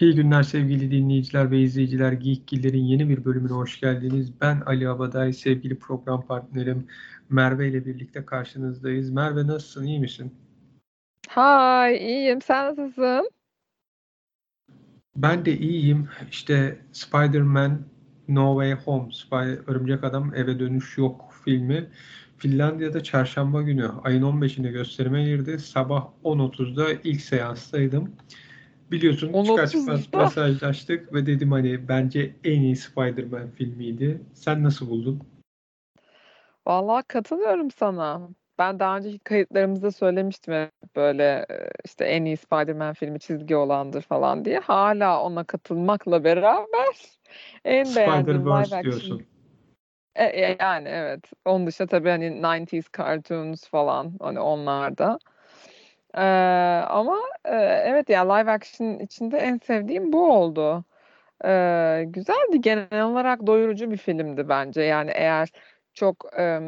İyi günler sevgili dinleyiciler ve izleyiciler. Geekgiller'in yeni bir bölümüne hoş geldiniz. Ben Ali Abaday, sevgili program partnerim Merve ile birlikte karşınızdayız. Merve nasılsın, iyi misin? Hay, iyiyim. Sen nasılsın? Ben de iyiyim. İşte Spider-Man No Way Home, Spy Örümcek Adam Eve Dönüş Yok filmi Finlandiya'da çarşamba günü ayın 15'inde gösterime girdi. Sabah 10.30'da ilk seanstaydım. Biliyorsun çıkar çıkmaz mesajlaştık ve dedim hani bence en iyi Spider-Man filmiydi. Sen nasıl buldun? Vallahi katılıyorum sana. Ben daha önceki kayıtlarımızda söylemiştim böyle işte en iyi Spider-Man filmi çizgi olandır falan diye. Hala ona katılmakla beraber en beğendiğim live action. diyorsun. E, e, yani evet. Onun dışında tabii hani 90s cartoons falan hani onlar da. Ee, ama e, evet ya live action içinde en sevdiğim bu oldu. Ee, güzeldi genel olarak doyurucu bir filmdi bence. Yani eğer çok e,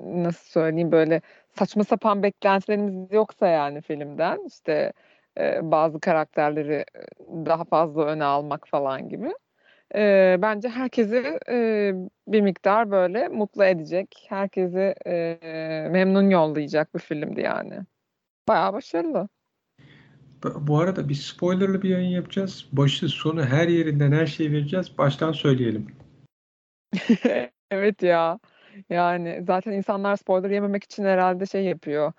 nasıl söyleyeyim böyle saçma sapan beklentilerimiz yoksa yani filmden işte e, bazı karakterleri daha fazla öne almak falan gibi. E, bence herkesi e, bir miktar böyle mutlu edecek, herkesi e, memnun yollayacak bir filmdi yani. Bayağı başarılı. Bu arada bir spoilerlı bir yayın yapacağız. Başı sonu her yerinden her şeyi vereceğiz. Baştan söyleyelim. evet ya. Yani zaten insanlar spoiler yememek için herhalde şey yapıyor.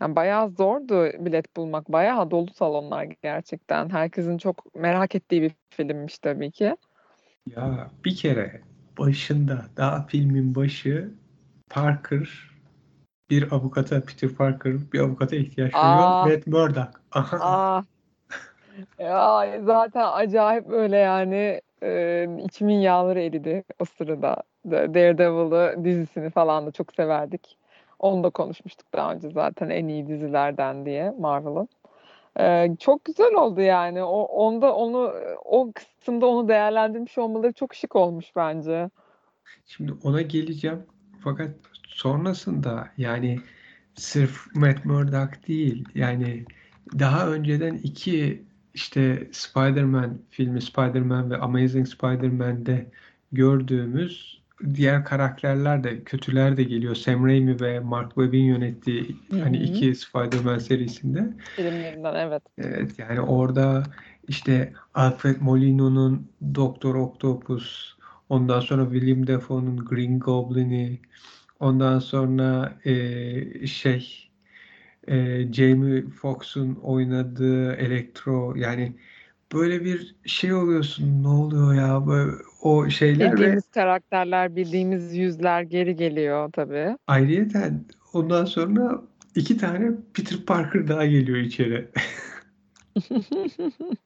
Yani bayağı zordu bilet bulmak. Bayağı dolu salonlar gerçekten. Herkesin çok merak ettiği bir filmmiş tabii ki. Ya bir kere başında daha filmin başı Parker bir avukata Peter Parker bir avukata ihtiyaç duyuyor. Matt Murdock. Aa. Ya zaten acayip böyle yani e, içimin yağları eridi o sırada. Daredevil'ı dizisini falan da çok severdik. Onu da konuşmuştuk daha önce zaten en iyi dizilerden diye Marvel'ın. Ee, çok güzel oldu yani. O onda onu o kısımda onu değerlendirmiş olmaları çok şık olmuş bence. Şimdi ona geleceğim. Fakat sonrasında yani sırf Matt Murdock değil yani daha önceden iki işte Spider-Man filmi Spider-Man ve Amazing Spider-Man'de gördüğümüz diğer karakterler de kötüler de geliyor. Sam Raimi ve Mark Webb'in yönettiği Hı-hı. hani iki Spider-Man serisinde. Filmlerinden evet. Evet yani orada işte Alfred Molino'nun Doktor Octopus, ondan sonra William Dafoe'nun Green Goblin'i, ondan sonra e, şey e, Jamie Foxx'un oynadığı Electro yani böyle bir şey oluyorsun ne oluyor ya böyle o şeyler bildiğimiz ve karakterler bildiğimiz yüzler geri geliyor tabii. Ayrıyeten ondan sonra iki tane Peter Parker daha geliyor içeri.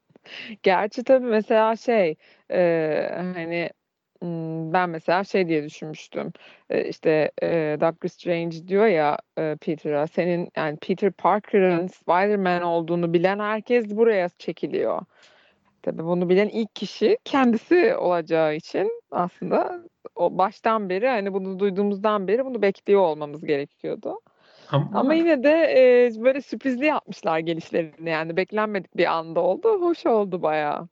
Gerçi tabii mesela şey e, hani ben mesela şey diye düşünmüştüm. İşte e, Doctor Strange diyor ya e, Peter'a senin yani Peter Parker'ın Spider-Man olduğunu bilen herkes buraya çekiliyor. Tabii bunu bilen ilk kişi kendisi olacağı için aslında o baştan beri hani bunu duyduğumuzdan beri bunu bekliyor olmamız gerekiyordu. Ama, Ama yine de e, böyle sürprizli yapmışlar gelişlerini yani beklenmedik bir anda oldu. Hoş oldu bayağı.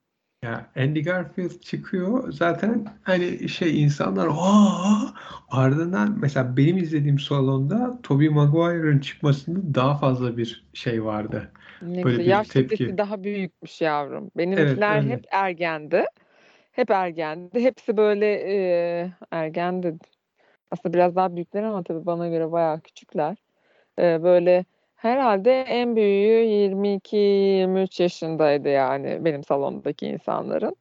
Ya Andy Garfield çıkıyor zaten hani şey insanlar Aa! ardından mesela benim izlediğim salonda Tobey Maguire'ın çıkmasında daha fazla bir şey vardı. Ne Böyle bir Yaş tepki. daha büyükmüş yavrum. Benimkiler evet, hep ergendi. Hep ergendi. Hepsi böyle e, ergendi. Aslında biraz daha büyükler ama tabii bana göre bayağı küçükler. E, böyle herhalde en büyüğü 22-23 yaşındaydı yani benim salondaki insanların.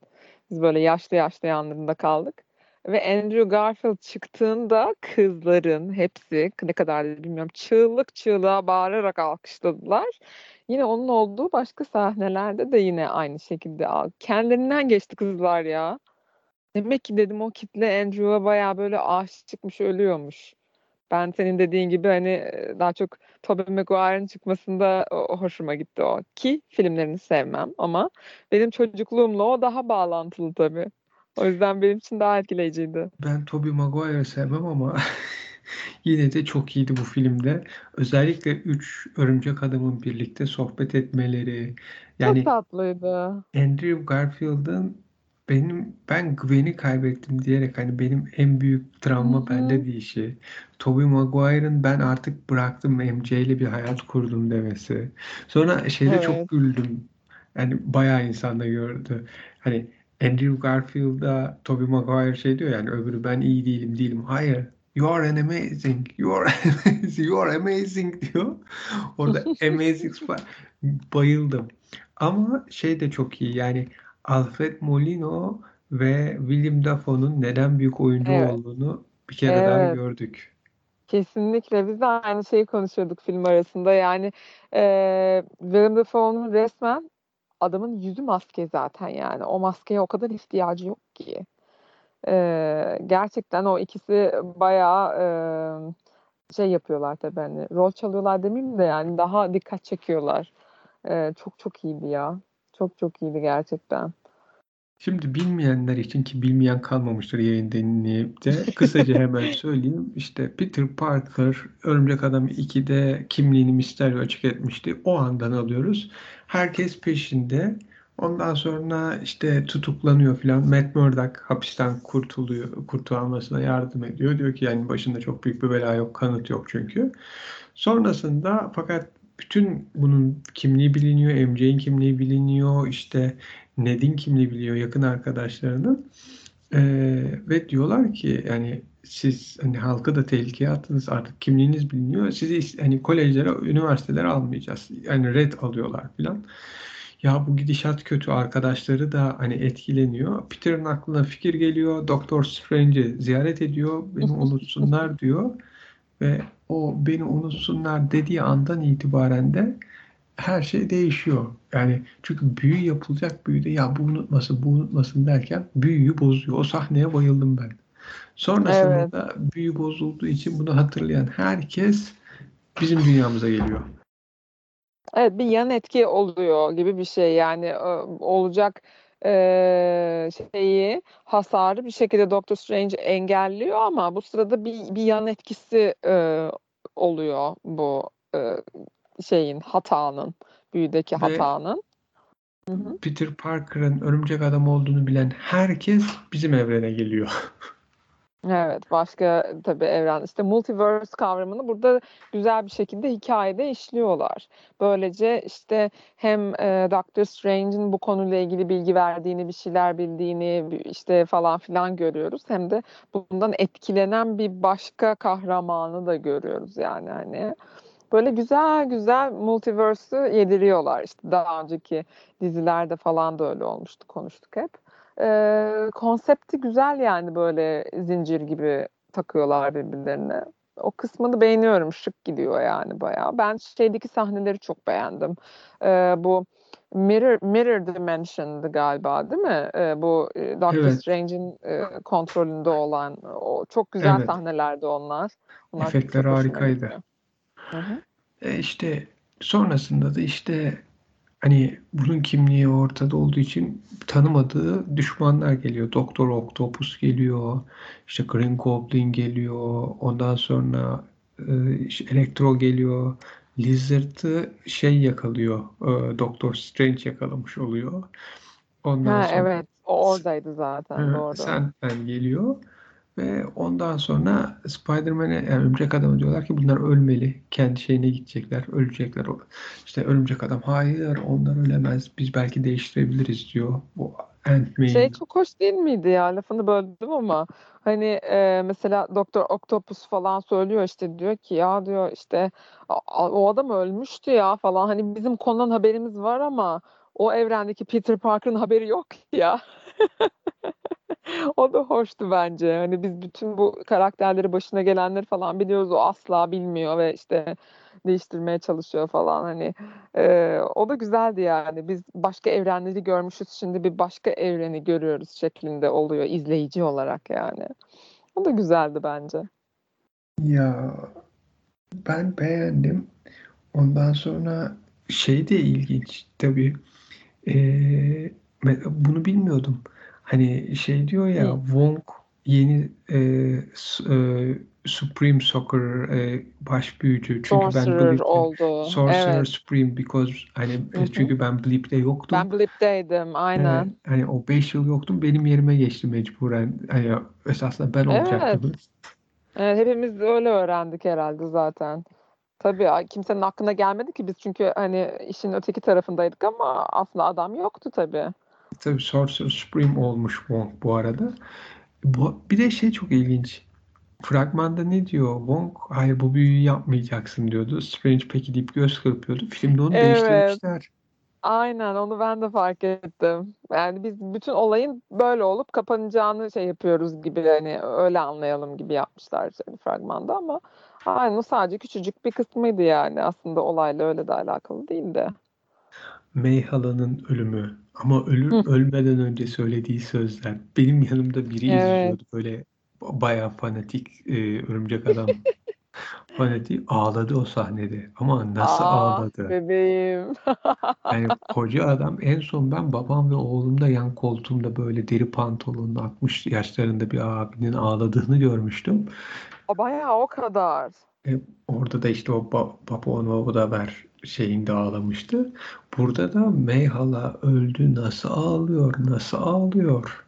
Biz böyle yaşlı yaşlı yanlarında kaldık. Ve Andrew Garfield çıktığında kızların hepsi ne kadar bilmiyorum çığlık çığlığa bağırarak alkışladılar. Yine onun olduğu başka sahnelerde de yine aynı şekilde kendilerinden geçti kızlar ya. Demek ki dedim o kitle Andrew'a baya böyle aşık çıkmış ölüyormuş. Ben senin dediğin gibi hani daha çok Tobey Maguire'ın çıkmasında o, hoşuma gitti o. Ki filmlerini sevmem ama benim çocukluğumla o daha bağlantılı tabii. O yüzden benim için daha etkileyiciydi. Ben Tobey Maguire'ı sevmem ama yine de çok iyiydi bu filmde. Özellikle üç örümcek adamın birlikte sohbet etmeleri. Çok Yani tatlıydı. Andrew Garfield'ın benim ben Gwen'i kaybettim diyerek hani benim en büyük travma bende hı. diyişi. Tobey Maguire'ın ben artık bıraktım MJ ile bir hayat kurdum demesi. Sonra şeyde çok Evet. güldüm. Yani bayağı insan da gördü. Hani Andrew Garfield'a Tobey Maguire şey diyor yani öbürü ben iyi değilim değilim. Hayır. You are an amazing. You are amazing. You are amazing diyor. Orada amazing bayıldım. Ama şey de çok iyi yani Alfred Molino ve William Dafoe'nun neden büyük oyuncu Evet. olduğunu bir kere daha Evet. gördük. Kesinlikle. Biz de aynı şeyi konuşuyorduk film arasında. Yani eee Willem Dafoe'nun resmen adamın yüzü maske zaten yani. O maskeye o kadar ihtiyacı yok ki. Eee, gerçekten o ikisi bayağı eee, şey yapıyorlar tabii hani rol çalıyorlar demeyeyim de yani daha dikkat çekiyorlar. Eee, çok çok iyiydi ya. Çok çok iyiydi gerçekten. Şimdi bilmeyenler için ki bilmeyen kalmamıştır yayın dinleyip de kısaca hemen söyleyeyim. İşte Peter Parker Örümcek Adam 2'de kimliğini Mysterio açık etmişti. O andan alıyoruz. Herkes peşinde. Ondan sonra işte tutuklanıyor filan. Matt Murdock hapisten kurtuluyor, kurtulmasına yardım ediyor. Diyor ki yani başında çok büyük bir bela yok, kanıt yok çünkü. Sonrasında fakat bütün bunun kimliği biliniyor, MJ'in kimliği biliniyor, işte Ned'in kimliği biliyor, yakın arkadaşlarının. Ee, ve diyorlar ki yani siz hani halkı da tehlikeye attınız artık kimliğiniz biliniyor. Sizi hani kolejlere, üniversitelere almayacağız. Yani red alıyorlar filan. Ya bu gidişat kötü. Arkadaşları da hani etkileniyor. Peter'ın aklına fikir geliyor. Doktor Strange'i ziyaret ediyor. Beni unutsunlar diyor. Ve o beni unutsunlar dediği andan itibaren de her şey değişiyor. Yani çünkü büyü yapılacak büyüde ya bu unutmasın bu unutmasın derken büyüyü bozuyor. O sahneye bayıldım ben. Sonrasında Evet. da büyü bozulduğu için bunu hatırlayan herkes bizim dünyamıza geliyor. Evet bir yan etki oluyor gibi bir şey yani e, olacak e, şeyi hasarı bir şekilde Doctor Strange engelliyor ama bu sırada bir, bir yan etkisi e, oluyor bu e, şeyin hatanın büyüdeki Ve hatanın. Peter Parker'ın örümcek adam olduğunu bilen herkes bizim evrene geliyor. Evet, başka tabii evren işte multiverse kavramını burada güzel bir şekilde hikayede işliyorlar. Böylece işte hem e, Doctor Strange'in bu konuyla ilgili bilgi verdiğini, bir şeyler bildiğini işte falan filan görüyoruz. Hem de bundan etkilenen bir başka kahramanı da görüyoruz yani hani. Böyle güzel güzel multiverse'ü yediriyorlar. İşte daha önceki dizilerde falan da öyle olmuştu, konuştuk hep. Ee, konsepti güzel yani böyle zincir gibi takıyorlar birbirlerine. O kısmını beğeniyorum. Şık gidiyor yani bayağı. Ben şeydeki sahneleri çok beğendim. Ee, bu Mirror, Mirror Dimension'dı galiba değil mi? Ee, bu e, Doctor Evet, Strange'in e, kontrolünde olan o çok güzel evet. sahnelerdi onlar. Onlar Efektler harikaydı. Hı hı. E işte sonrasında da işte hani bunun kimliği ortada olduğu için tanımadığı düşmanlar geliyor. Doktor Octopus geliyor. işte Green Goblin geliyor. Ondan sonra e, işte Electro geliyor. Lizard'ı şey yakalıyor. e, Doktor Strange yakalamış oluyor. Ondan Ha sonra evet, o oradaydı zaten e, doğru. Sandman geliyor. Ve ondan sonra Spider-Man'e yani Örümcek Adam'a diyorlar ki bunlar ölmeli. Kendi şeyine gidecekler. Ölecekler. İşte Örümcek Adam hayır onlar ölemez. Biz belki değiştirebiliriz diyor. Bu Şey Ant-Man'in. çok hoş değil miydi ya lafını böldüm ama hani e, mesela Doktor Octopus falan söylüyor işte diyor ki ya diyor işte "A- a- o adam ölmüştü ya falan hani bizim konudan haberimiz var ama o evrendeki Peter Parker'ın haberi yok ya. O da hoştu bence. Hani biz bütün bu karakterleri başına gelenleri falan biliyoruz. O asla bilmiyor ve işte değiştirmeye çalışıyor falan hani. Ee, o da güzeldi yani. Biz başka evrenleri görmüşüz. Şimdi bir başka evreni görüyoruz şeklinde oluyor izleyici olarak yani. O da güzeldi bence. Ya ben beğendim. Ondan sonra şey de ilginç tabii. Ee, bunu bilmiyordum. Hani şey diyor ya Hı. Wong yeni e, e, Supreme Soccer e, baş büyücü. Çünkü Sorcerer ben oldu. Sorcerer Evet. Supreme because hani Hı hı. çünkü ben Bleep'te yoktum. Ben Blip'teydim. Aynen. hani o 5 yıl yoktum benim yerime geçti mecburen. Hani esasında ben Evet. olacaktım. Evet, hepimiz öyle öğrendik herhalde zaten. Tabii kimsenin aklına gelmedi ki biz çünkü hani işin öteki tarafındaydık ama aslında adam yoktu tabii. Tabii Sorcerer Supreme olmuş Wong bu arada. Bu, bir de şey çok ilginç. Fragmanda ne diyor? Wong hayır bu büyüyü yapmayacaksın diyordu. Strange peki deyip göz kırpıyordu. Filmde onu Evet. değiştirmişler. Aynen onu ben de fark ettim. Yani biz bütün olayın böyle olup kapanacağını şey yapıyoruz gibi hani öyle anlayalım gibi yapmışlar şey, fragmanda ama aynen o sadece küçücük bir kısmıydı yani aslında olayla öyle de alakalı değildi. May Hala'nın ölümü ama ölür Hı. ölmeden önce söylediği sözler. Benim yanımda biri Evet. izliyordu böyle bayağı fanatik e, örümcek adam fanatik ağladı o sahnede. Ama nasıl Ah ağladı? bebeğim. Yani koca adam en son ben babam ve oğlumda yan koltuğumda böyle deri pantolonlu 60 yaşlarında bir abinin ağladığını görmüştüm. Bayağı o kadar. E, orada da işte o ba Baba onu o da ver şeyinde ağlamıştı. Burada da Mayhala öldü nasıl ağlıyor nasıl ağlıyor.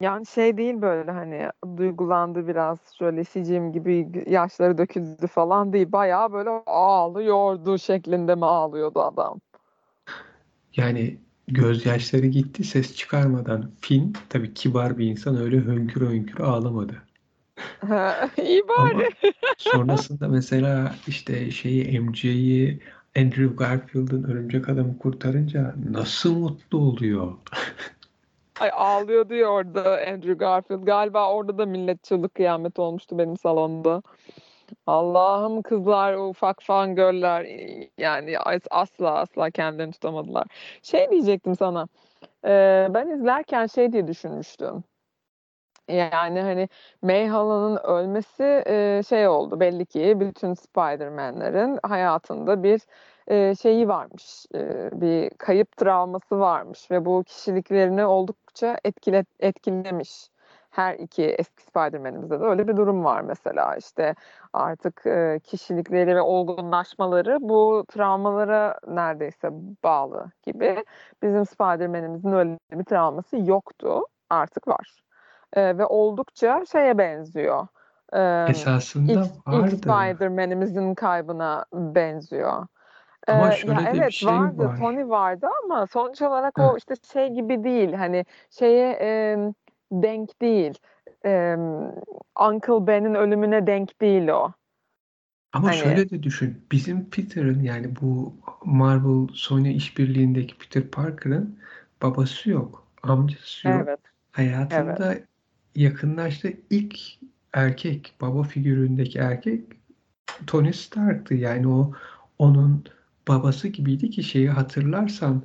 Yani şey değil böyle hani duygulandı biraz şöyle sicim gibi yaşları döküldü falan değil. Bayağı böyle ağlıyordu şeklinde mi ağlıyordu adam? Yani gözyaşları gitti ses çıkarmadan. Finn tabii kibar bir insan öyle hönkür hönkür ağlamadı. İyi Ama bari. sonrasında mesela işte şeyi MJ'yi Andrew Garfield'ın örümcek adamı kurtarınca nasıl mutlu oluyor. Ay ağlıyordu ya orada Andrew Garfield. Galiba orada da millet çığlık kıyamet olmuştu benim salonda. Allah'ım kızlar, o ufak fangirller yani asla asla kendilerini tutamadılar. Şey diyecektim sana. ben izlerken şey diye düşünmüştüm. Yani hani Mayhala'nın ölmesi e, şey oldu belli ki bütün Spider-Man'lerin hayatında bir e, şeyi varmış. e, bir kayıp travması varmış ve bu kişiliklerini oldukça etkile, etkilemiş. Her iki eski Spider-Man'imizde de öyle bir durum var mesela işte artık e, kişilikleri ve olgunlaşmaları bu travmalara neredeyse bağlı gibi. Bizim Spider-Man'imizin öyle bir travması yoktu artık var. Ee, ve oldukça şeye benziyor. Ee, Esasında ilk, ilk vardı. Spider-Man'imizin kaybına benziyor. Ee, Ama ya şöyle bir evet şey vardı, var. Tony vardı ama sonuç olarak Heh. o işte şey gibi değil. Hani şeye e, denk değil. E, Uncle Ben'in ölümüne denk değil o. Ama Hani şöyle de düşün. Bizim Peter'ın yani bu Marvel Sony işbirliğindeki Peter Parker'ın babası yok. Amcası yok. evet, evet. Yakınlaştığı ilk erkek, baba figüründeki erkek Tony Stark'tı. Yani o onun babası gibiydi ki şeyi hatırlarsan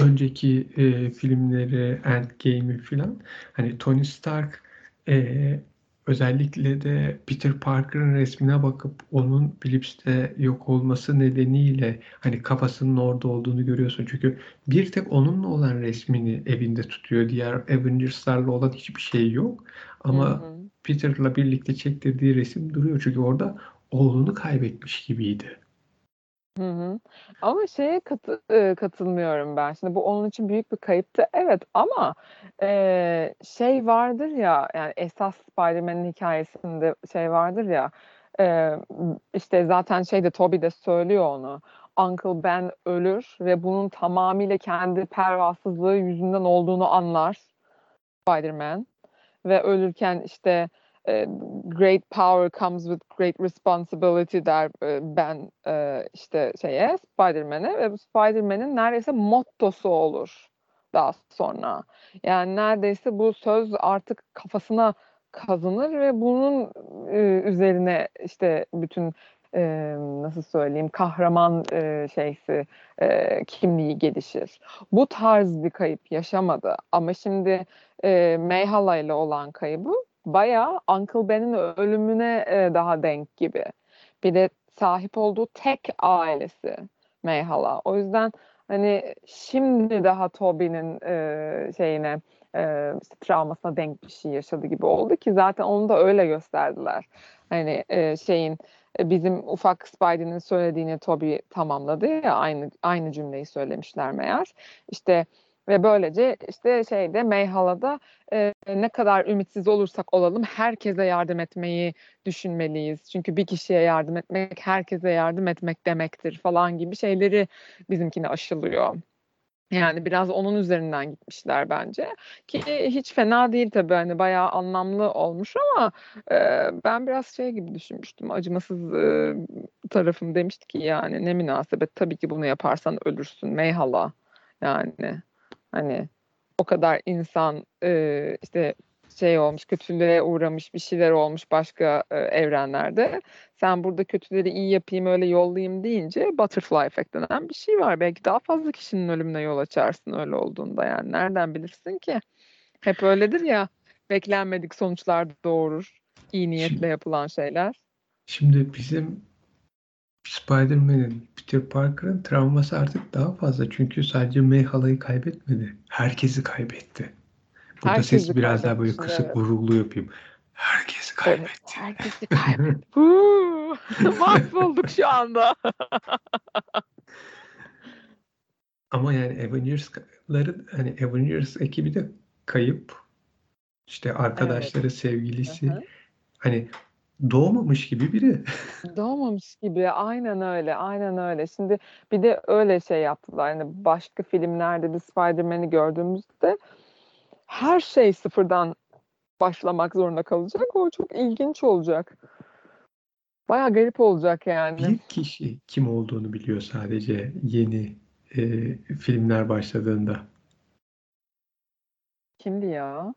önceki e, filmleri, Endgame'i filan hani Tony Stark e, özellikle de Peter Parker'ın resmine bakıp onun Phillips'te yok olması nedeniyle hani kafasının orada olduğunu görüyorsun. Çünkü bir tek onunla olan resmini evinde tutuyor. Diğer Avengers'larla olan hiçbir şey yok. Hı Ama hı. Peter'la birlikte çektirdiği resim duruyor. Çünkü orada oğlunu kaybetmiş gibiydi. Hı hı. Ama şeye katı, e, katılmıyorum ben. Şimdi bu onun için büyük bir kayıptı. Evet ama e, şey vardır ya yani esas Spider-Man'in hikayesinde şey vardır ya e, işte zaten şey de Tobey de söylüyor onu. Uncle Ben ölür ve bunun tamamıyla kendi pervasızlığı yüzünden olduğunu anlar Spider-Man ve ölürken işte great power comes with great responsibility der ben işte şeye Spider-Man'e ve bu Spider-Man'in neredeyse mottosu olur daha sonra. Yani neredeyse bu söz artık kafasına kazınır ve bunun üzerine işte bütün e, nasıl söyleyeyim kahraman e, şeysi e, kimliği gelişir. Bu tarz bir kayıp yaşamadı ama şimdi e, Mayhala ile olan kaybı bayağı Uncle Ben'in ölümüne e, daha denk gibi. Bir de sahip olduğu tek ailesi Mayhala. O yüzden hani şimdi daha Toby'nin e, şeyine e, işte travmasına denk bir şey yaşadı gibi oldu ki zaten onu da öyle gösterdiler. Hani e, şeyin e, bizim ufak Spidey'nin söylediğini Toby tamamladı ya aynı aynı cümleyi söylemişler meğer. İşte ve böylece işte şeyde Mayhala'da e, ne kadar ümitsiz olursak olalım herkese yardım etmeyi düşünmeliyiz. Çünkü bir kişiye yardım etmek herkese yardım etmek demektir falan gibi şeyleri bizimkine aşılıyor. Yani biraz onun üzerinden gitmişler bence. Ki hiç fena değil tabii hani bayağı anlamlı olmuş ama e, ben biraz şey gibi düşünmüştüm. Acımasız e, tarafım demişti ki yani ne münasebet tabii ki bunu yaparsan ölürsün meyhala. Yani hani o kadar insan e, işte şey olmuş, kötülüğe uğramış bir şeyler olmuş başka e, evrenlerde. Sen burada kötüleri iyi yapayım öyle yollayayım deyince butterfly effect denen bir şey var. Belki daha fazla kişinin ölümüne yol açarsın öyle olduğunda yani. Nereden bilirsin ki? Hep öyledir ya beklenmedik sonuçlar doğurur. iyi niyetle yapılan şeyler. Şimdi bizim Spider-Man'in, Peter Parker'ın travması artık daha fazla. Çünkü sadece May halayı kaybetmedi. Herkesi kaybetti. Burada Herkesi sesi biraz daha böyle kısık evet. vurgulu yapayım. Herkesi Evet, kaybetti. herkesi kaybetti. Mahvolduk şu anda. Ama yani Avengers'ların hani Avengers ekibi de kayıp. İşte Evet. arkadaşları, Hı sevgilisi hı. hani doğmamış gibi biri. Doğmamış gibi. Aynen öyle. Aynen öyle. Şimdi bir de öyle şey yaptılar. Hani başka filmlerde bir Spider-Man'i gördüğümüzde her şey sıfırdan başlamak zorunda kalacak. O çok ilginç olacak. Baya garip olacak yani. Bir kişi kim olduğunu biliyor sadece yeni e, filmler başladığında. Kimdi ya?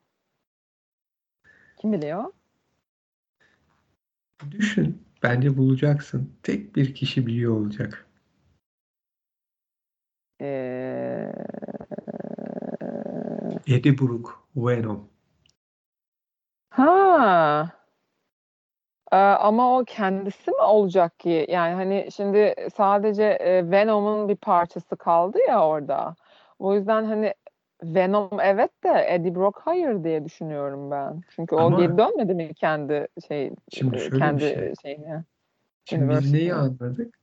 Kim biliyor? Düşün. Bence bulacaksın. Tek bir kişi biliyor olacak. Ee, Eddie Brock, Venom. Ha. Ee, ama o kendisi mi olacak ki? Yani hani şimdi sadece e, Venom'un bir parçası kaldı ya orada. O yüzden hani Venom evet de Eddie Brock hayır diye düşünüyorum ben. Çünkü o Ama geri dönmedi mi kendi şey şimdi e, şöyle bir kendi şey. şeyine, Şimdi biz neyi anladık?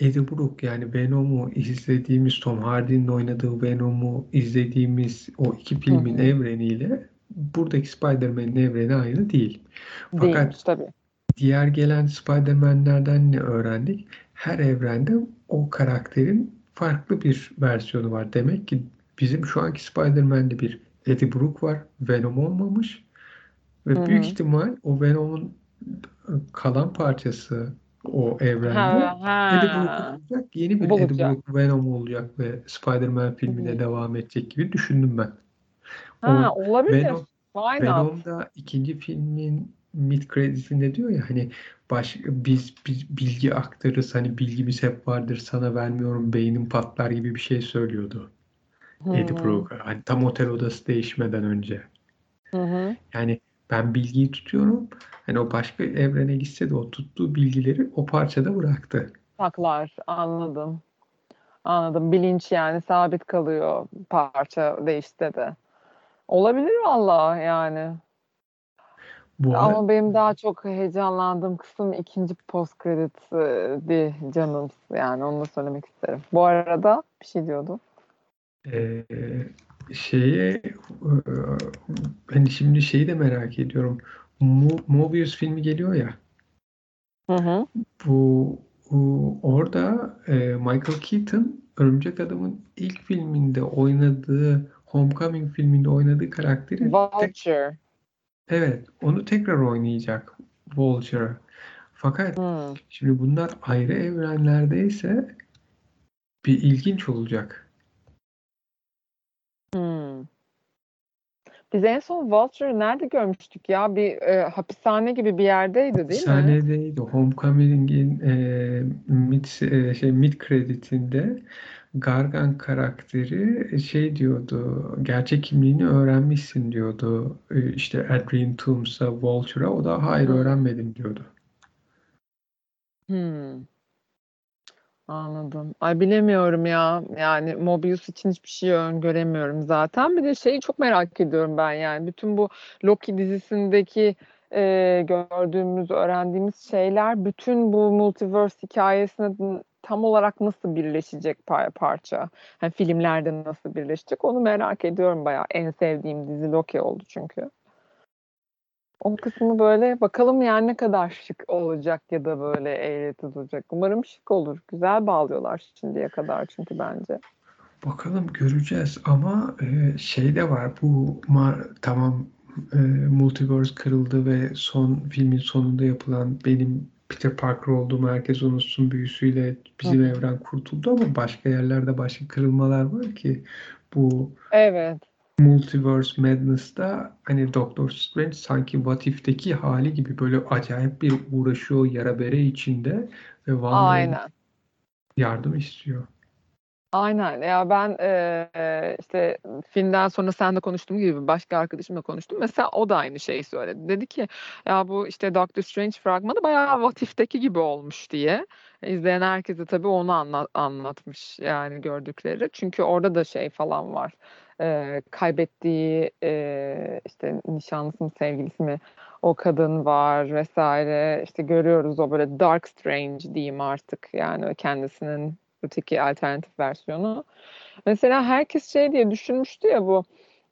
Eddie Brock yani Venom'u izlediğimiz Tom Hardy'nin oynadığı Venom'u izlediğimiz o iki filmin hı. evreniyle buradaki Spider-Man'in evreni aynı değil. Fakat Değilmiş tabii. diğer gelen Spider-Man'lerden ne öğrendik? Her evrende o karakterin farklı bir versiyonu var. Demek ki bizim şu anki Spider-Man'de bir Eddie Brock var. Venom olmamış. Ve büyük hı. ihtimal o Venom'un kalan parçası o evrende Ha Eddie Brock ha. olacak. Yeni bir Eddie Bulacak. Brock Venom olacak ve Spider-Man filmine Hı. devam edecek gibi düşündüm ben. Ha O olabilir. Venom Why? Venom'da ikinci filmin mid credit'inde diyor ya hani baş, biz, biz bilgi aktarırız hani bilgimiz hep vardır sana vermiyorum beynim patlar gibi bir şey söylüyordu Eddie. Brock'a. Hani tam otel odası değişmeden önce. Hı hı. Yani ben bilgiyi tutuyorum. Hani o başka evrene gitse de o tuttuğu bilgileri o parçada bıraktı. Saklar. Anladım. Anladım. Bilinç yani sabit kalıyor parça değişti de. Olabilir valla yani. Bu arada Ama benim daha çok heyecanlandığım kısım ikinci post credit'di canım. Yani onu da söylemek isterim. Bu arada bir şey diyordu. Ee, şeye e, hani şimdi şeyi de merak ediyorum. Mo- Mobius filmi geliyor ya. Hı hı. Bu, bu orada e, Michael Keaton Örümcek Adam'ın ilk filminde oynadığı Homecoming filminde oynadığı karakteri Vulture. evet onu tekrar oynayacak Vulture. Fakat Hmm. şimdi bunlar ayrı evrenlerdeyse bir ilginç olacak. Hmm. Biz en son Vulture'ı nerede görmüştük ya? Bir e, hapishane gibi bir yerdeydi değil mi? Hapishanedeydi. Homecoming'in e, mid e, şey mid credit'inde Gargan karakteri şey diyordu. Gerçek kimliğini öğrenmişsin diyordu. E, işte Adrian Tooms'a, Vulture'a. O da hayır öğrenmedim diyordu. Hmm. Anladım. Ay bilemiyorum ya. Yani Mobius için hiçbir şey öngöremiyorum zaten. Bir de şeyi çok merak ediyorum ben yani. Bütün bu Loki dizisindeki e, gördüğümüz, öğrendiğimiz şeyler bütün bu multiverse hikayesine tam olarak nasıl birleşecek par parça? Yani filmlerde nasıl birleşecek? Onu merak ediyorum bayağı. En sevdiğim dizi Loki oldu çünkü. O kısmı böyle bakalım yani ne kadar şık olacak ya da böyle eğreti duracak. Umarım şık olur. Güzel bağlıyorlar şimdiye kadar çünkü bence. Bakalım göreceğiz ama e, şey de var bu tamam e, multiverse kırıldı ve son filmin sonunda yapılan benim Peter Parker olduğumu herkes unutsun büyüsüyle bizim Hı. evren kurtuldu ama başka yerlerde başka kırılmalar var ki bu Evet. Multiverse Madness'ta hani Doctor Strange sanki What If'teki hali gibi böyle acayip bir uğraşıyor yara bere içinde ve Wanda'ya yardım istiyor. Aynen ya ben e, işte filmden sonra sen de konuştuğum gibi başka arkadaşımla konuştum. Mesela o da aynı şeyi söyledi. Dedi ki ya bu işte Doctor Strange fragmanı bayağı What If'teki gibi olmuş diye. İzleyen herkese tabii onu anlat, anlatmış yani gördükleri. Çünkü orada da şey falan var. E, kaybettiği e, işte nişanlısı mı sevgilisi mi o kadın var vesaire. İşte görüyoruz o böyle Dark Strange diyeyim artık yani kendisinin öteki alternatif versiyonu. Mesela herkes şey diye düşünmüştü ya bu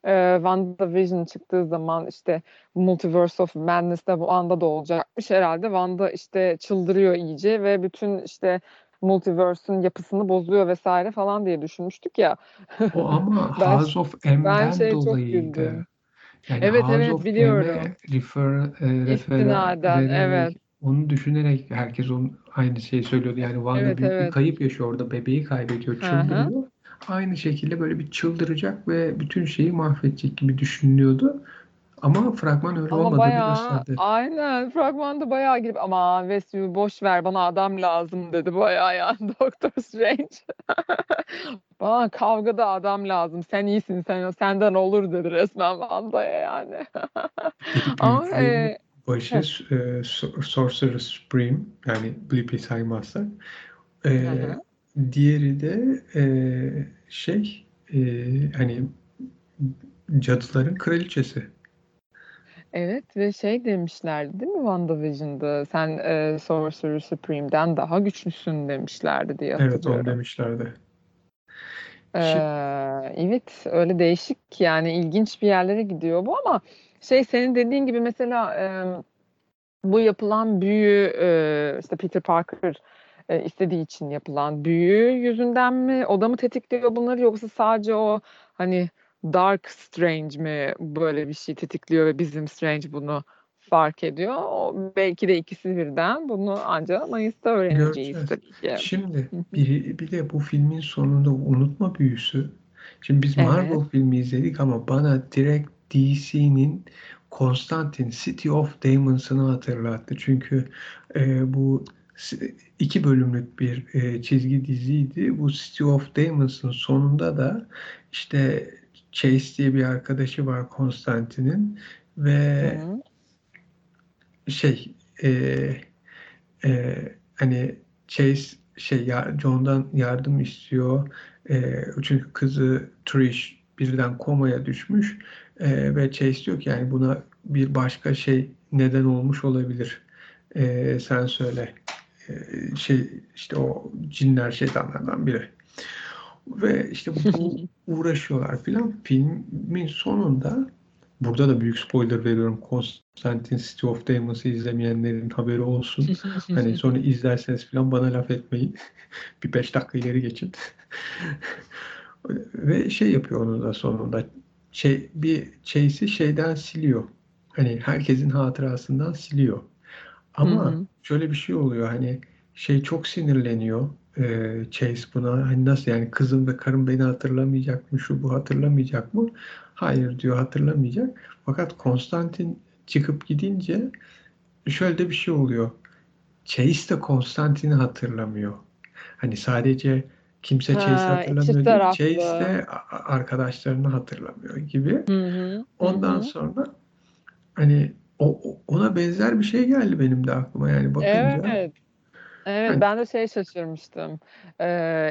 e, WandaVision çıktığı zaman işte Multiverse of Madness'da bu anda da olacakmış. Herhalde Wanda işte çıldırıyor iyice ve bütün işte Multiverse'ün yapısını bozuyor vesaire falan diye düşünmüştük ya. O ama ben, House of M'den şey dolayıydı. Yani evet House evet biliyorum. refer, e, refer, evet. Onu düşünerek herkes onun aynı şeyi söylüyordu. Yani Wanda Evet, büyük bir evet. kayıp yaşıyor orada. Bebeği kaybediyor, Hı hı. çıldırıyor. Aynı şekilde böyle bir çıldıracak ve bütün şeyi mahvedecek gibi düşünülüyordu. Ama fragman öyle Ama olmadığını bayağı gösterdi. aynen fragmanda bayağı girip ama Wesley boş ver bana adam lazım dedi bayağı yani Doctor Strange. Bana kavgada adam lazım. Sen iyisin sen senden olur dedi resmen Wanda'ya yani. Ama e, başı e, Sorcerer Supreme yani Blippi saymazsak. E, hı hı. diğeri de e, şey e, hani cadıların kraliçesi. Evet ve şey demişlerdi değil mi WandaVision'da sen e, Sorcerer Supreme'den daha güçlüsün demişlerdi diye Evet onu hatırlıyorum. demişlerdi. Ee, evet öyle değişik yani ilginç bir yerlere gidiyor bu ama şey senin dediğin gibi mesela e, bu yapılan büyü e, işte Peter Parker e, istediği için yapılan büyü yüzünden mi o da mı tetikliyor bunları yoksa sadece o hani Dark Strange mi böyle bir şey tetikliyor ve bizim Strange bunu fark ediyor. O, belki de ikisi birden bunu ancak Mayıs'ta öğreneceğiz Göreceğiz. tabii ki. Şimdi bir, bir de bu filmin sonunda unutma büyüsü. Şimdi biz Marvel Evet. filmi izledik ama bana direkt DC'nin Constantine City of Demons'ını hatırlattı. Çünkü e, bu iki bölümlük bir e, çizgi diziydi. Bu City of Demons'ın sonunda da işte Chase diye bir arkadaşı var Constantine'in ve Hı-hı. şey e, e, hani Chase şey ya, John'dan yardım istiyor. E, çünkü kızı Trish birden komaya düşmüş e, ve Chase diyor ki yani buna bir başka şey neden olmuş olabilir. E, sen söyle. E, şey işte o cinler şeytanlardan biri. Ve işte bu uğraşıyorlar filan. Filmin sonunda burada da büyük spoiler veriyorum. Constantine City of Demons'ı izlemeyenlerin haberi olsun. hani sonra izlerseniz filan bana laf etmeyin. bir beş dakika ileri geçin. Ve şey yapıyor onun da sonunda. Şey, bir Chase'i şeyden siliyor. Hani herkesin hatırasından siliyor. Ama şöyle bir şey oluyor hani şey çok sinirleniyor e, Chase buna. Hani nasıl yani kızım ve karım beni hatırlamayacak mı? Şu bu hatırlamayacak mı? Hayır diyor hatırlamayacak. Fakat Konstantin çıkıp gidince şöyle de bir şey oluyor. Chase de Konstantin'i hatırlamıyor. Hani sadece kimse Chase hatırlamıyor değil. Chase de arkadaşlarını hatırlamıyor gibi. Hı hı. Ondan hı hı. sonra hani o, ona benzer bir şey geldi benim de aklıma yani bakınca. Evet. Evet hani... ben de şey şaşırmıştım. Ee,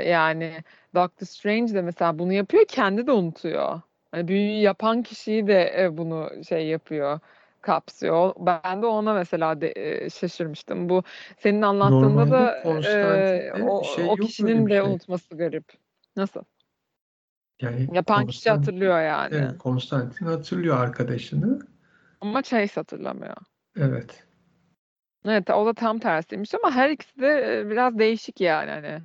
yani Doctor Strange de mesela bunu yapıyor kendi de unutuyor. Hani büyüyü yapan kişiyi de e, bunu şey yapıyor. Kapsıyor. Ben de ona mesela de, e, şaşırmıştım. Bu senin anlattığında Normalde da e, o, şey o kişinin de şey. unutması garip. Nasıl? Yani Yapan kişi hatırlıyor yani. evet, Konstantin hatırlıyor arkadaşını. Ama Chase hatırlamıyor. Evet. Evet, o da tam tersiymiş ama her ikisi de e, biraz değişik yani hani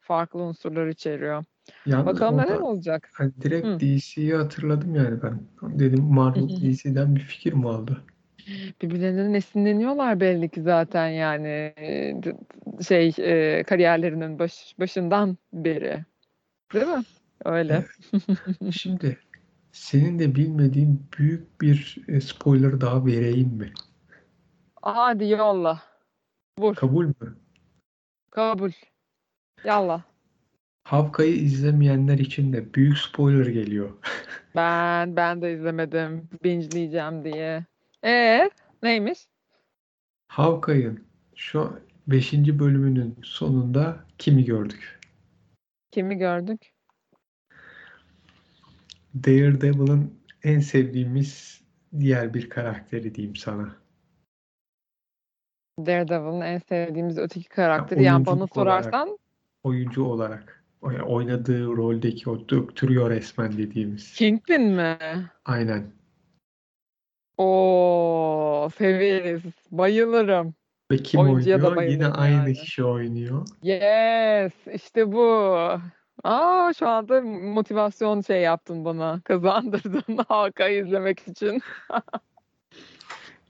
farklı unsurlar içeriyor. Yalnız Bakalım neler olacak. hani direkt Hı. DC'yi hatırladım yani ben. Dedim Marvel. DC'den bir fikir mi aldı? Birbirlerinden esinleniyorlar belli ki zaten yani şey e, kariyerlerinin baş, başından beri. Değil mi? Öyle. Evet. Şimdi senin de bilmediğin büyük bir e, spoiler daha vereyim mi? Hadi yolla. Vur. Kabul mü? Kabul. Yallah. Hawkeye'yi izlemeyenler için de büyük spoiler geliyor. Ben ben de izlemedim. Bingeleyeceğim diye. E neymiş? Hawkeye'ın şu 5. bölümünün sonunda kimi gördük? Kimi gördük? Daredevil'ın en sevdiğimiz diğer bir karakteri diyeyim sana. Daredevil'ın en sevdiğimiz öteki Ya karakteri. Yani bana olarak, sorarsan oyuncu olarak oynadığı roldeki o döktürüyor resmen dediğimiz. Kingpin mi? Aynen. Oo, severiz. Bayılırım. Ve kim Oyuncuya da oynuyor? Yine bayılırım aynı yani. kişi oynuyor. Yes, işte bu. Aa, şu anda motivasyon şey yaptın bana. Kazandırdın Hakan'ı izlemek için.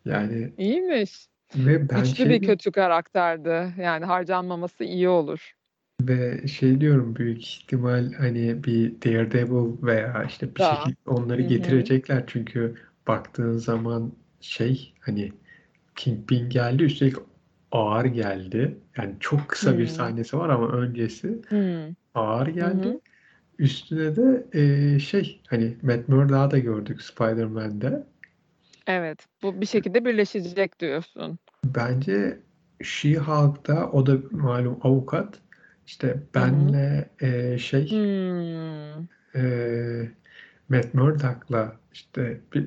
Yani İyiymiş. ve ben Güçlü şey bir kötü karakterdi. Yani harcanmaması iyi olur. Ve şey diyorum büyük ihtimal hani bir Daredevil veya işte bir Da. şekilde onları Hı hı. getirecekler çünkü baktığın zaman şey hani Kingpin geldi üstelik ağır geldi. Yani çok kısa bir Hmm. sahnesi var ama öncesi Hmm. ağır Hı geldi. hı. Üstüne de eee, şey hani Matt Murdock'ı da gördük Spider-Man'de. Evet, bu bir şekilde birleşecek diyorsun. Bence She-Hulk'ta o da malum avukat. İşte benle eee, şey Hmm. eee Matt Murdock'la işte bir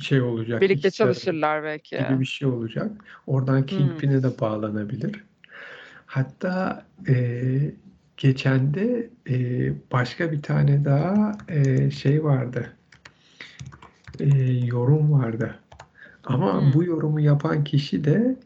şey olacak Birlikte çalışırlar belki. gibi bir şey olacak. Oradan Hmm. Kingpin'e de bağlanabilir. Hatta eee geçen de eee, başka bir tane daha eee, şey vardı. Eee, yorum vardı. Ama Hmm. bu yorumu yapan kişi de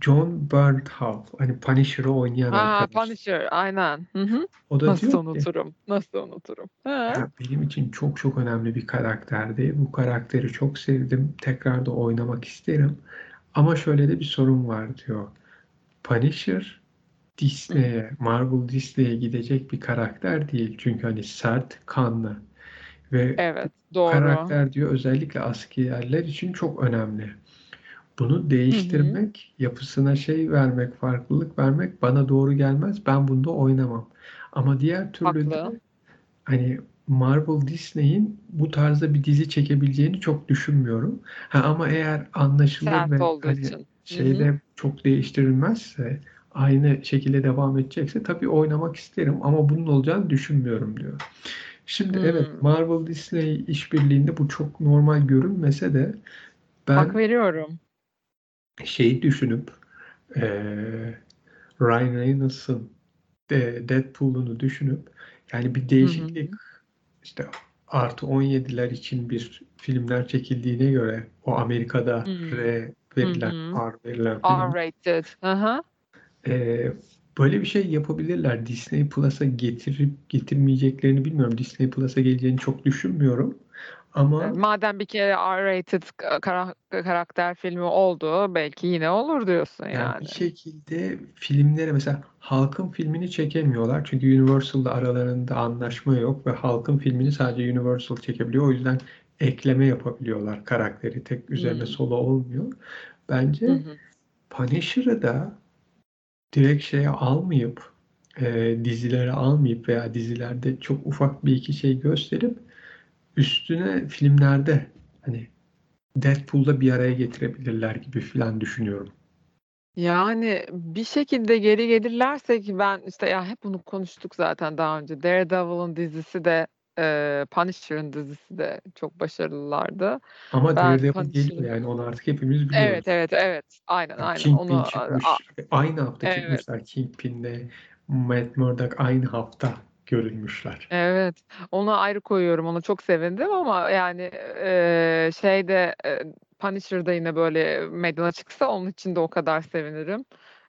John Bernthal. Hani Punisher'ı oynayan Ha, arkadaş. Punisher, aynen. Hı hı. O da Nasıl diyor ki unuturum? Nasıl unuturum? Ha. ya benim için çok çok önemli bir karakterdi. Bu karakteri çok sevdim. Tekrar da oynamak isterim. Ama şöyle de bir sorun var diyor. Punisher. Disney'e, Marvel Disney'e gidecek bir karakter değil. Çünkü hani sert, kanlı ve Evet, doğru. karakter diyor özellikle askerler için çok önemli. Bunu Hı hı. değiştirmek, yapısına şey vermek, farklılık vermek bana doğru gelmez. Ben bunda oynamam. Ama diğer türlü de hani Marvel Disney'in bu tarzda bir dizi çekebileceğini çok düşünmüyorum. Ha, ama eğer anlaşılır Sert ve hani için. Hı hı. şeyde çok değiştirilmezse aynı şekilde devam edecekse tabii oynamak isterim ama bunun olacağını düşünmüyorum diyor. Şimdi evet Hmm. Marvel Disney işbirliğinde bu çok normal görünmese de Hak ben veriyorum. Şeyi düşünüp eee Ryan Reynolds'ın de Deadpool'unu düşünüp yani bir Hı hı. değişiklik işte artı 17'ler için bir filmler çekildiğine göre o Amerika'da Hmm. R Hı verilen, hı. R verilen R-rated. Hı hı. eee, böyle bir şey yapabilirler. Disney Plus'a getirip getirmeyeceklerini bilmiyorum. Disney Plus'a geleceğini çok düşünmüyorum. Ama Madem bir kere R-rated ka- kara- karakter filmi oldu, belki yine olur diyorsun yani bir yani. şekilde filmlere mesela Hulk'ın filmini çekemiyorlar. Çünkü Universal'la aralarında anlaşma yok ve Hulk'ın filmini sadece Universal çekebiliyor. O yüzden ekleme yapabiliyorlar karakteri. Tek üzerine Hmm. solo olmuyor. Bence hı. Punisher'ı da direkt şeye almayıp e, dizilere almayıp veya dizilerde çok ufak bir iki şey gösterip üstüne filmlerde hani Deadpool'da bir araya getirebilirler gibi filan düşünüyorum. Yani bir şekilde geri gelirlerse ki ben işte ya hep bunu konuştuk zaten daha önce. Daredevil'ın dizisi de e, Punisher'ın dizisi de çok başarılılardı. Ama Ben Daredevil Punisher'ı geliyor yani onu artık hepimiz biliyoruz. Evet, evet, evet. Aynen, Yani aynen. Kingpin Onu çıkmış. a Aynı hafta Evet. çıkmışlar Kingpin'le Matt Murdock aynı hafta görünmüşler. Evet. Onu ayrı koyuyorum. Ona çok sevindim ama yani eee şeyde eee Punisher'da yine böyle meydana çıksa onun için de o kadar sevinirim.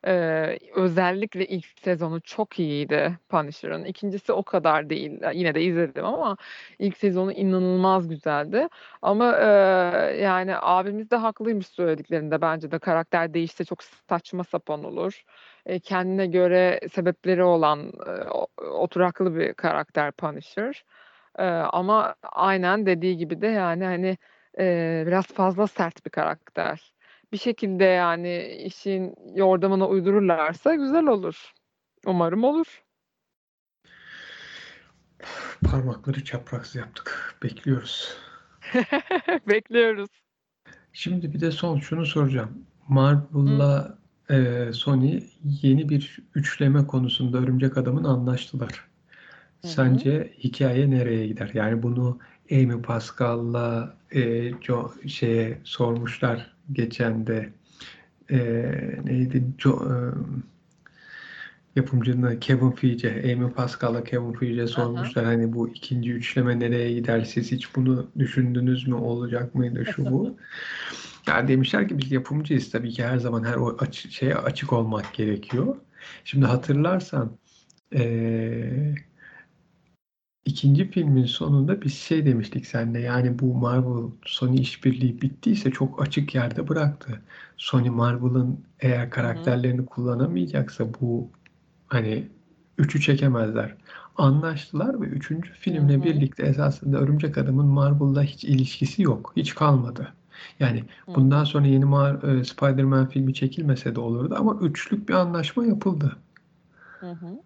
Eee, özellikle ilk sezonu çok iyiydi Punisher'ın. İkincisi o kadar değil. Yine de izledim ama ilk sezonu inanılmaz güzeldi. Ama eee, yani abimiz de haklıymış söylediklerinde. Bence de karakter değişse çok saçma sapan olur. E, kendine göre sebepleri olan e, oturaklı bir karakter Punisher. E, ama aynen dediği gibi de yani hani e, biraz fazla sert bir karakter. Bir şekilde yani işin yordamına uydururlarsa güzel olur. Umarım olur. Parmakları çapraz yaptık. Bekliyoruz. Bekliyoruz. Şimdi bir de son şunu soracağım. Marvel'la e, Sony yeni bir üçleme konusunda Örümcek Adam'ın anlaştılar. Hı hı. Sence hikaye nereye gider? Yani bunu Amy Pascal'la e, Jo şeye sormuşlar geçen de e, neydi Jo, e, yapımcının Kevin Feige, Amy Pascal'la Kevin Feige'ye Aha. sormuşlar hani bu ikinci üçleme nereye gider? Siz hiç bunu düşündünüz mü? Olacak mıydı şu bu? Ya demişler ki biz yapımcıyız tabii ki her zaman her o açı, şeye açık olmak gerekiyor. Şimdi hatırlarsan eee, ikinci filmin sonunda biz şey demiştik seninle yani bu Marvel Sony işbirliği bittiyse çok açık yerde bıraktı. Sony Marvel'ın eğer Hı hı. karakterlerini kullanamayacaksa bu hani üçü çekemezler. Anlaştılar ve üçüncü Hı filmle hı. birlikte esasında Örümcek Adam'ın Marvel'la hiç ilişkisi yok. Hiç kalmadı. Yani Hı bundan hı. sonra yeni Mar- e, Spider-Man filmi çekilmese de olurdu ama üçlük bir anlaşma yapıldı. Hı hı.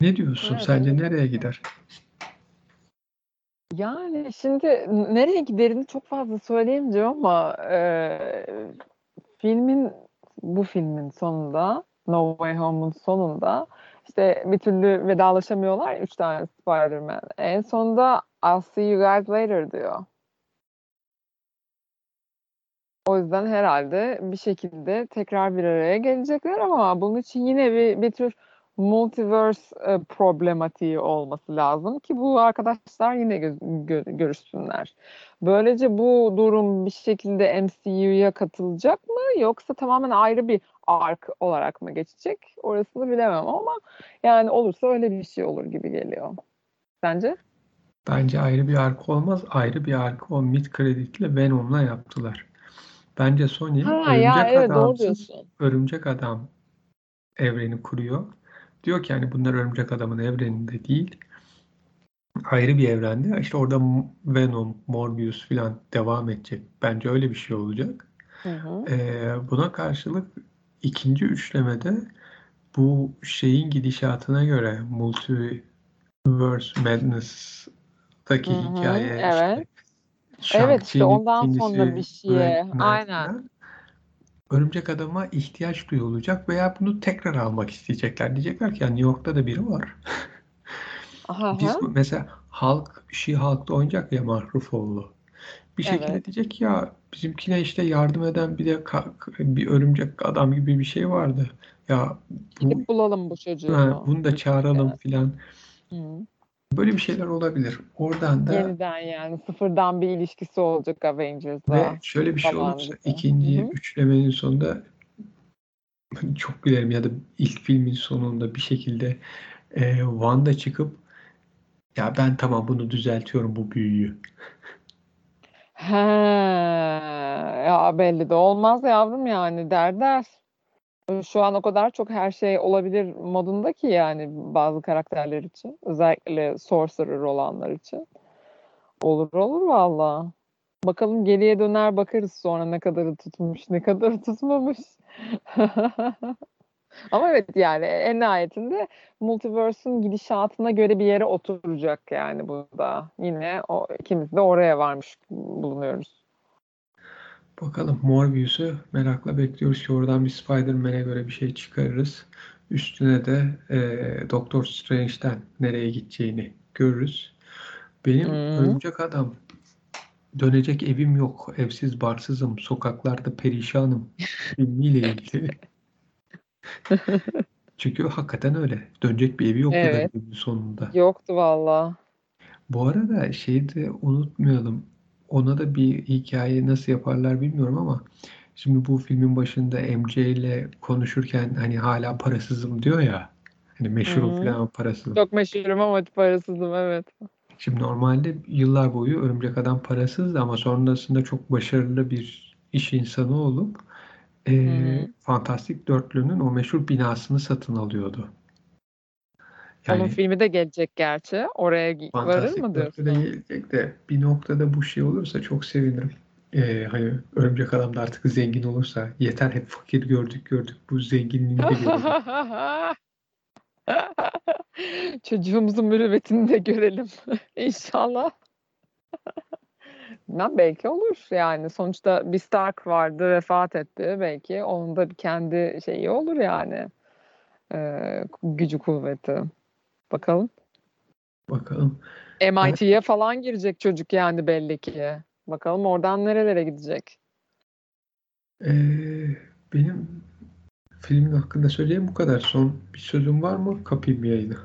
Ne diyorsun? Evet, Sence nereye gider? Yani şimdi nereye giderini çok fazla söyleyemeyeceğim ama e, filmin bu filmin sonunda No Way Home'un sonunda işte bir türlü vedalaşamıyorlar üç tane Spider-Man. En sonunda I'll see you guys later diyor. O yüzden herhalde bir şekilde tekrar bir araya gelecekler ama bunun için yine bir, bir tür multiverse e, problematiği olması lazım ki bu arkadaşlar yine gö- gö- görüşsünler. Böylece bu durum bir şekilde MCU'ya katılacak mı yoksa tamamen ayrı bir ark olarak mı geçecek? Orasını bilemem ama yani olursa öyle bir şey olur gibi geliyor. Sence? Bence ayrı bir arka olmaz. Ayrı bir arka o mid kreditle Venom'la yaptılar. Bence Sony Ha ya Örümcek evet doğru Adamsız. Örümcek Adam evreni kuruyor. Diyor ki hani bunlar Örümcek Adam'ın evreninde değil. Ayrı bir evrende. İşte orada Venom, Morbius falan devam edecek. Bence öyle bir şey olacak. Hı hı. Ee, buna karşılık ikinci üçlemede bu şeyin gidişatına göre Multiverse Madness'taki Hı hı, hikaye evet. işte Evet işte ondan sonra bir şeye aynen. Örümcek Adam'a ihtiyaç duyulacak veya bunu tekrar almak isteyecekler. Diyecekler ki ya New York'ta da biri var. Aha, Biz mesela Hulk, She-Hulk'ta oynayacak ya Mark Ruffalo. Bir şekilde evet. diyecek ya bizimkine işte yardım eden bir de bir örümcek adam gibi bir şey vardı. Ya bu Gidip bulalım bu ha, çocuğu. bunu da çağıralım filan. Hı. Böyle bir şeyler olabilir. Oradan da Yeniden yani sıfırdan bir ilişkisi olacak ve Avengers'la şöyle bir şey olursa ikinci hı. üçlemenin sonunda çok gülerim ya da ilk filmin sonunda bir şekilde e, Wanda çıkıp ya ben tamam bunu düzeltiyorum bu büyüyü. He, ya belli de olmaz yavrum yani der der. Şu an o kadar çok her şey olabilir modunda ki yani bazı karakterler için. Özellikle sorcerer olanlar için. Olur olur valla. Bakalım geriye döner bakarız sonra ne kadarı tutmuş, ne kadarı tutmamış. Ama evet yani en nihayetinde Multiverse'ün gidişatına göre bir yere oturacak yani bu da. Yine o ikimiz de oraya varmış bulunuyoruz. Bakalım Morbius'u merakla bekliyoruz ki oradan bir Spider-Man'e göre bir şey çıkarırız. Üstüne de e, Doctor Strange'den nereye gideceğini görürüz. Benim Hı. Örümcek Adam Dönecek evim yok, evsiz barsızım, sokaklarda perişanım filmiyle ilgili. Çünkü hakikaten öyle. Dönecek bir evi yoktu da Evet. filmin sonunda. Yoktu valla. Bu arada şeyi de unutmayalım. Ona da bir hikaye nasıl yaparlar bilmiyorum ama şimdi bu filmin başında MJ ile konuşurken hani hala parasızım diyor ya. Hani meşhurum Hı. falan ama parasızım. Çok meşhurum ama parasızım evet. Şimdi normalde yıllar boyu Örümcek Adam parasızdı ama sonrasında çok başarılı bir iş insanı olup Hı. Fantastik Dörtlü'nün o meşhur binasını satın alıyordu. Onun Yani filmi de gelecek gerçi. Oraya varır Fantastik mı diyorsun? gelecek de bir noktada bu şey olursa çok sevinirim. Eee, hani Örümcek Adam da artık zengin olursa yeter hep fakir gördük gördük bu zenginliğini de görelim. Çocuğumuzun mürüvvetini de görelim inşallah. Bilmem belki olur yani. Sonuçta bir Stark vardı, vefat etti. Belki onun da kendi şeyi olur yani. Eee, gücü kuvveti. Bakalım. Bakalım. MIT'ye falan girecek çocuk yani belli ki. Bakalım oradan nerelere gidecek. Eee, benim filmin hakkında söyleyeyim bu kadar. Son bir sözün var mı? Kapayım yayını.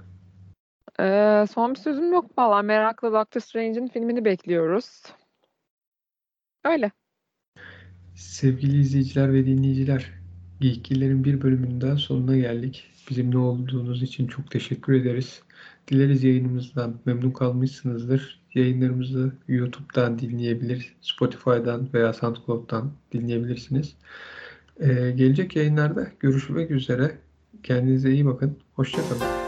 Eee, son bir sözüm yok valla. Merakla Doctor Strange'in filmini bekliyoruz. Öyle. Sevgili izleyiciler ve dinleyiciler, Geekgiller'in bir bölümünün daha sonuna geldik. Bizimle olduğunuz için çok teşekkür ederiz. Dileriz yayınımızdan memnun kalmışsınızdır. Yayınlarımızı YouTube'dan dinleyebilir, Spotify'dan veya SoundCloud'dan dinleyebilirsiniz. Ee, gelecek yayınlarda görüşmek üzere. Kendinize iyi bakın. Hoşça kalın.